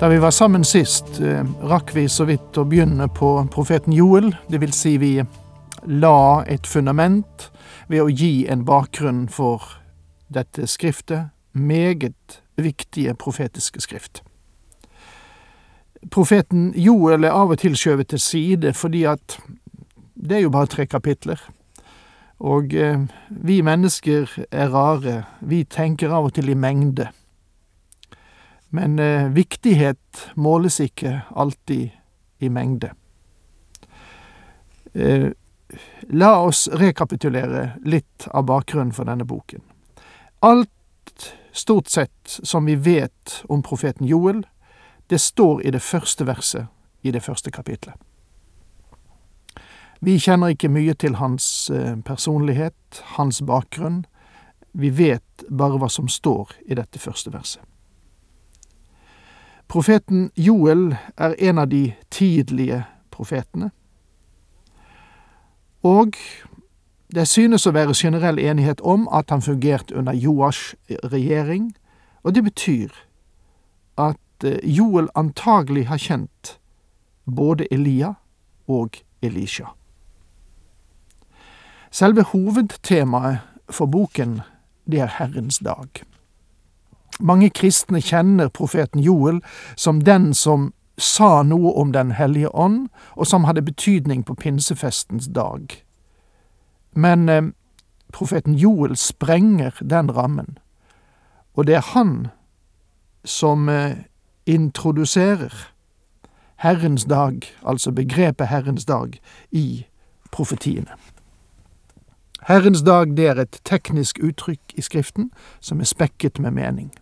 Da vi var sammen sist, eh, rakk vi så vidt å begynne på profeten Joel. Det vil si vi la et fundament ved å gi en bakgrunn for dette skriftet. Meget viktige profetiske skrift. Profeten Joel er av og til skjøvet til side fordi at det er jo bare tre kapitler. Og eh, vi mennesker er rare. Vi tenker av og til i mengde. Men eh, viktighet måles ikke alltid i mengde. Eh, la oss rekapitulere litt av bakgrunnen for denne boken. Alt, stort sett, som vi vet om profeten Joel, det står i det første verset i det første kapitlet. Vi kjenner ikke mye til hans eh, personlighet, hans bakgrunn. Vi vet bare hva som står i dette første verset. Profeten Joel er en av de tidlige profetene. Og det synes å være generell enighet om at han fungerte under Joas regjering, og det betyr at eh, Joel antagelig har kjent både Elia og Elisha. Selve hovedtemaet for boken, det er Herrens dag. Mange kristne kjenner profeten Joel som den som sa noe om Den hellige ånd, og som hadde betydning på pinsefestens dag. Men eh, profeten Joel sprenger den rammen, og det er han som eh, introduserer Herrens dag, altså begrepet Herrens dag, i profetiene. Herrens dag det er et teknisk uttrykk i Skriften som er spekket med mening.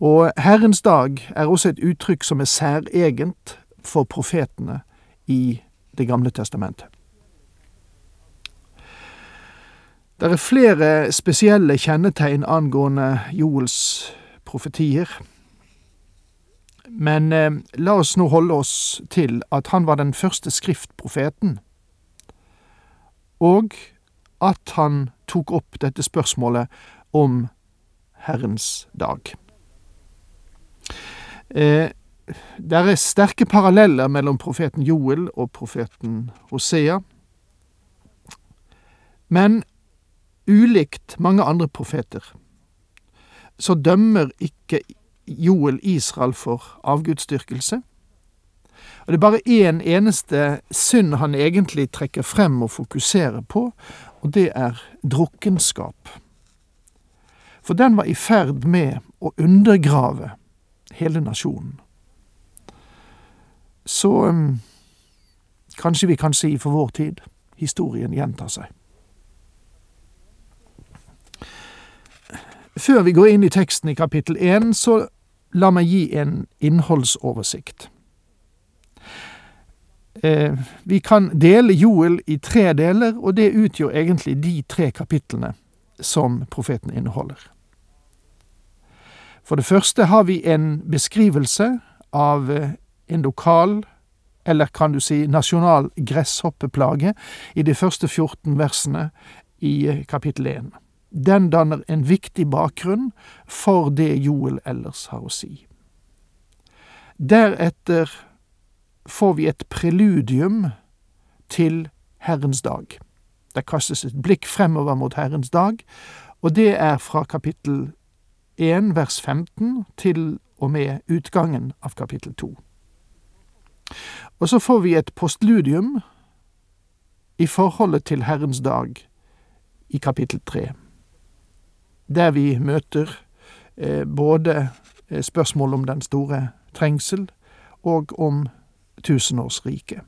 Og Herrens dag er også et uttrykk som er særegent for profetene i Det gamle testamentet. Det er flere spesielle kjennetegn angående Joels profetier. Men eh, la oss nå holde oss til at han var den første skriftprofeten, og at han tok opp dette spørsmålet om Herrens dag. Eh, det er sterke paralleller mellom profeten Joel og profeten Hosea. Men ulikt mange andre profeter, så dømmer ikke Joel Israel for avgudsdyrkelse. Og det er bare én eneste synd han egentlig trekker frem og fokuserer på, og det er drukkenskap. For den var i ferd med å undergrave hele nasjonen. Så um, kanskje vi kan si for vår tid historien gjentar seg. Før vi går inn i teksten i kapittel én, så la meg gi en innholdsoversikt. Eh, vi kan dele Joel i tre deler, og det utgjør egentlig de tre kapitlene som profeten inneholder. For det første har vi en beskrivelse av eh, en lokal, eller kan du si nasjonal, gresshoppeplage i de første 14 versene i eh, kapittel 1. Den danner en viktig bakgrunn for det Joel ellers har å si. Deretter får vi et preludium til Herrens dag. Det kastes et blikk fremover mot Herrens dag, og det er fra kapittel 1 vers 15 til og med utgangen av kapittel 2. Og så får vi et postludium i forholdet til Herrens dag i kapittel 3, der vi møter eh, både eh, spørsmål om den store trengsel og om tusenårsriket.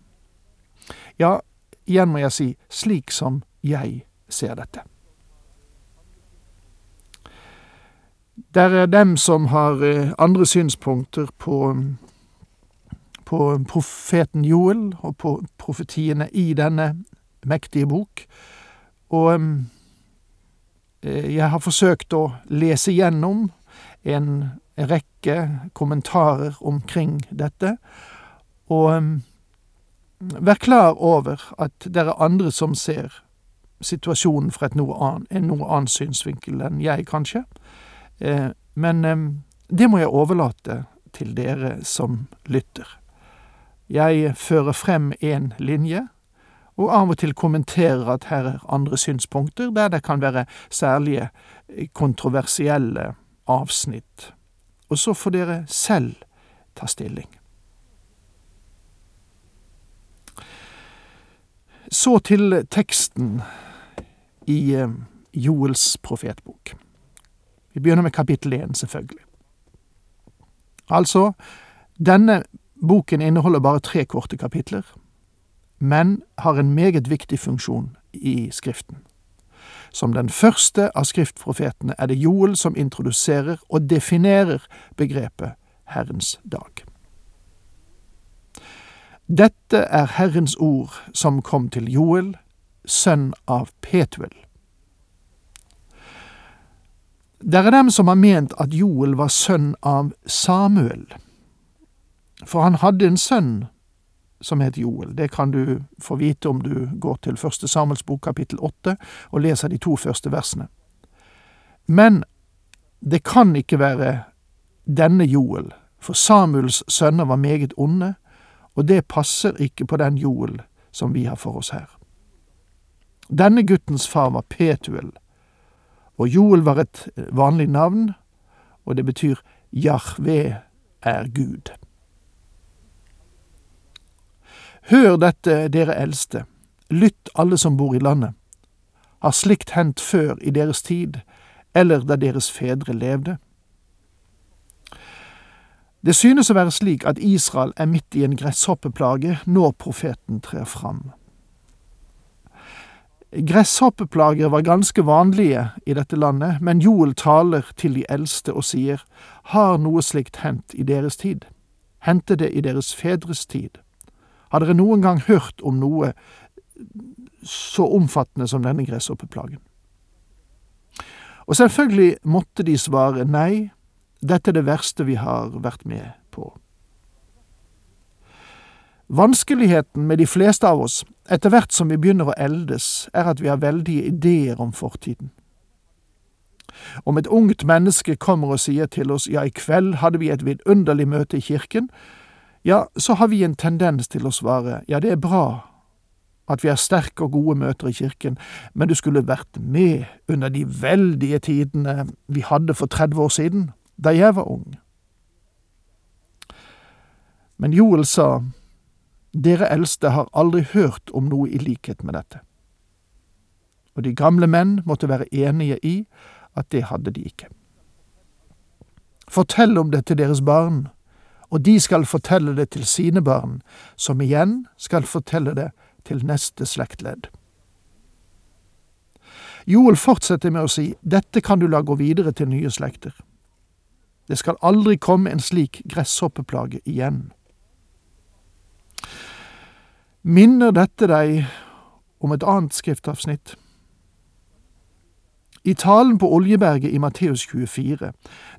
Ja, igjen må jeg si slik som jeg ser dette. Der er dem som har eh, andre synspunkter på, på profeten Joel og på profetiene i denne mektige bok. Og eh, jeg har forsøkt å lese gjennom en rekke kommentarer omkring dette, og vær klar over at det er andre som ser situasjonen fra noe annet, en noe annen synsvinkel enn jeg, kanskje. Eh, men det må jeg overlate til dere som lytter. Jeg fører frem én linje, og av og til kommenterer at her er andre synspunkter, der det kan være særlige eh, kontroversielle avsnitt. Og så får dere selv ta stilling. Så til teksten i eh, Joels profetbok. Vi begynner med kapittel én, selvfølgelig. Altså, denne boken inneholder bare tre korte kapitler, men har en meget viktig funksjon i Skriften. Som den første av skriftprofetene er det Joel som introduserer og definerer begrepet Herrens dag. Dette er Herrens ord som kom til Joel, sønn av Petuel. Det er dem som har ment at Joel var sønn av Samuel, for han hadde en sønn som het Joel. Det kan du få vite om du går til første Samuels bok kapittel åtte og leser de to første versene. Men det kan ikke være denne Joel, for Samuels sønner var meget onde, og det passer ikke på den Joel som vi har for oss her. Denne guttens far var Petuel, og Joel var et vanlig navn, og det betyr Jahve er Gud. Hør dette, dere eldste, lytt alle som bor i landet. Har slikt hendt før i deres tid, eller da deres fedre levde? Det synes å være slik at Israel er midt i en gresshoppeplage når profeten trer fram. Gresshoppeplager var ganske vanlige i dette landet, men Joel taler til de eldste og sier, Har noe slikt hendt i deres tid? Hendte det i deres fedres tid? Har dere noen gang hørt om noe så omfattende som denne gresshoppeplagen? Og selvfølgelig måtte de svare nei, dette er det verste vi har vært med på. Vanskeligheten med de fleste av oss, etter hvert som vi begynner å eldes, er at vi har veldige ideer om fortiden. Om et ungt menneske kommer og sier til oss ja, i kveld hadde vi et vidunderlig møte i kirken, ja, så har vi en tendens til å svare ja, det er bra at vi har sterke og gode møter i kirken, men du skulle vært med under de veldige tidene vi hadde for 30 år siden, da jeg var ung. Men Joel sa, dere eldste har aldri hørt om noe i likhet med dette. Og de gamle menn måtte være enige i at det hadde de ikke. Fortell om det til deres barn, og de skal fortelle det til sine barn, som igjen skal fortelle det til neste slektledd. Joel fortsetter med å si dette kan du la gå videre til nye slekter. Det skal aldri komme en slik gresshoppeplage igjen. Minner dette deg om et annet skriftavsnitt? I talen på Oljeberget i Matteus 24,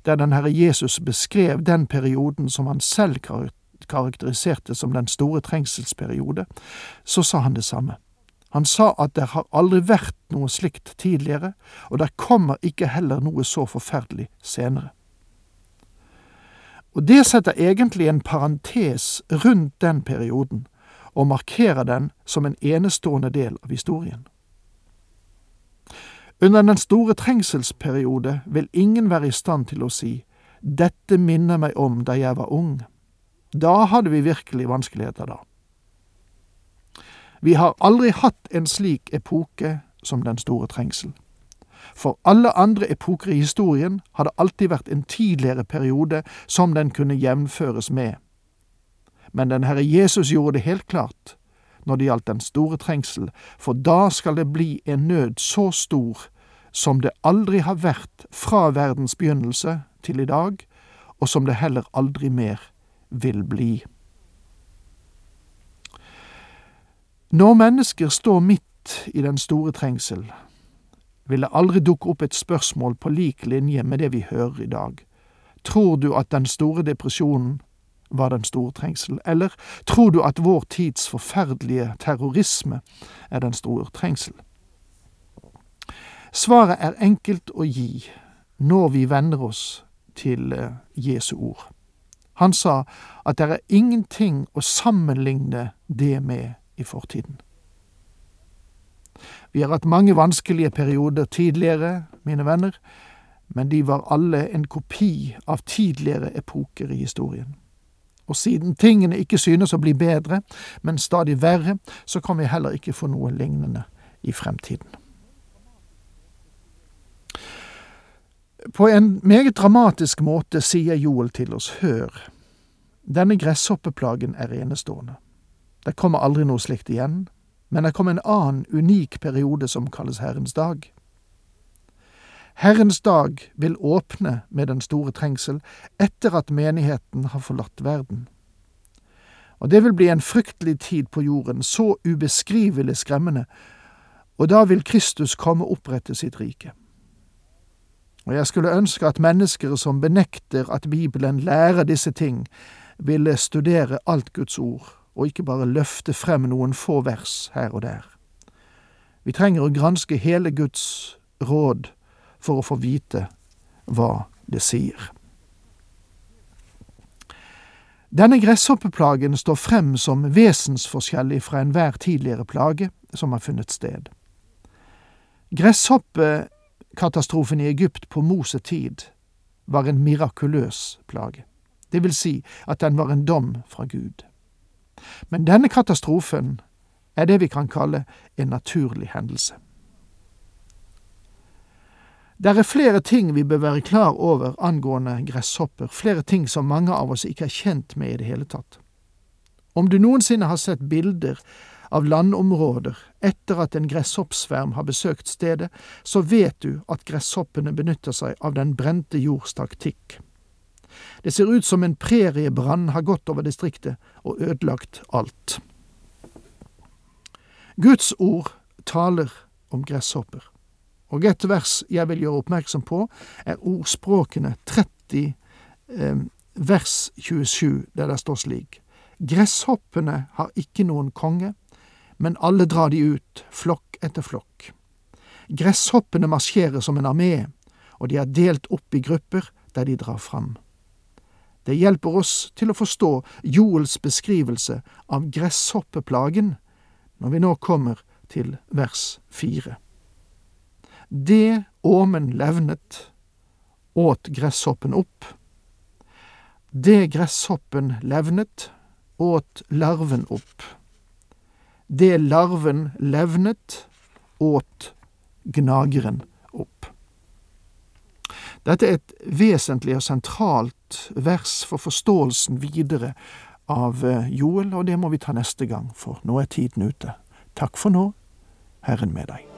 der den Herre Jesus beskrev den perioden som han selv karakteriserte som den store trengselsperiode, så sa han det samme. Han sa at det har aldri vært noe slikt tidligere, og det kommer ikke heller noe så forferdelig senere. Og det setter egentlig en parentes rundt den perioden, og markerer den som en enestående del av historien. Under den store trengselsperiode vil ingen være i stand til å si dette minner meg om da jeg var ung. Da hadde vi virkelig vanskeligheter, da. Vi har aldri hatt en slik epoke som den store trengsel. For alle andre epoker i historien har det alltid vært en tidligere periode som den kunne jevnføres med. Men den Herre Jesus gjorde det helt klart når det gjaldt den store trengsel, for da skal det bli en nød så stor som det aldri har vært fra verdens begynnelse til i dag, og som det heller aldri mer vil bli. Når mennesker står midt i den store trengsel, vil det aldri dukke opp et spørsmål på lik linje med det vi hører i dag. Tror du at den store depresjonen var den store trengsel, eller tror du at vår tids forferdelige terrorisme er den store trengsel? Svaret er enkelt å gi når vi venner oss til eh, Jesu ord. Han sa at det er ingenting å sammenligne det med i fortiden. Vi har hatt mange vanskelige perioder tidligere, mine venner, men de var alle en kopi av tidligere epoker i historien. Og siden tingene ikke synes å bli bedre, men stadig verre, så kan vi heller ikke få noe lignende i fremtiden. På en meget dramatisk måte sier Joel til oss, hør, denne gresshoppeplagen er enestående. Det kommer aldri noe slikt igjen, men det kom en annen unik periode som kalles Herrens dag. Herrens dag vil åpne med den store trengsel etter at menigheten har forlatt verden. Og det vil bli en fryktelig tid på jorden, så ubeskrivelig skremmende, og da vil Kristus komme og opprette sitt rike. Og jeg skulle ønske at mennesker som benekter at Bibelen lærer disse ting, ville studere alt Guds ord, og ikke bare løfte frem noen få vers her og der. Vi trenger å granske hele Guds råd for å få vite hva det sier. Denne gresshoppeplagen står frem som vesensforskjellig fra enhver tidligere plage som har funnet sted. Gresshoppekatastrofen i Egypt på Mosetid var en mirakuløs plage. Det vil si at den var en dom fra Gud. Men denne katastrofen er det vi kan kalle en naturlig hendelse. Det er flere ting vi bør være klar over angående gresshopper, flere ting som mange av oss ikke er kjent med i det hele tatt. Om du noensinne har sett bilder av landområder etter at en gresshoppsverm har besøkt stedet, så vet du at gresshoppene benytter seg av den brente jords taktikk. Det ser ut som en preriebrann har gått over distriktet og ødelagt alt. Guds ord taler om gresshopper. Og et vers jeg vil gjøre oppmerksom på, er ordspråkene 30 eh, vers 27, der det står slik. Gresshoppene har ikke noen konge, men alle drar de ut, flokk etter flokk. Gresshoppene marsjerer som en armé, og de er delt opp i grupper der de drar fram. Det hjelper oss til å forstå Joels beskrivelse av gresshoppeplagen når vi nå kommer til vers fire. Det åmen levnet, åt gresshoppen opp. Det gresshoppen levnet, åt larven opp. Det larven levnet, åt gnageren opp. Dette er et vesentlig og sentralt vers for forståelsen videre av eh, Joel, og det må vi ta neste gang, for nå er tiden ute. Takk for nå, Herren med deg.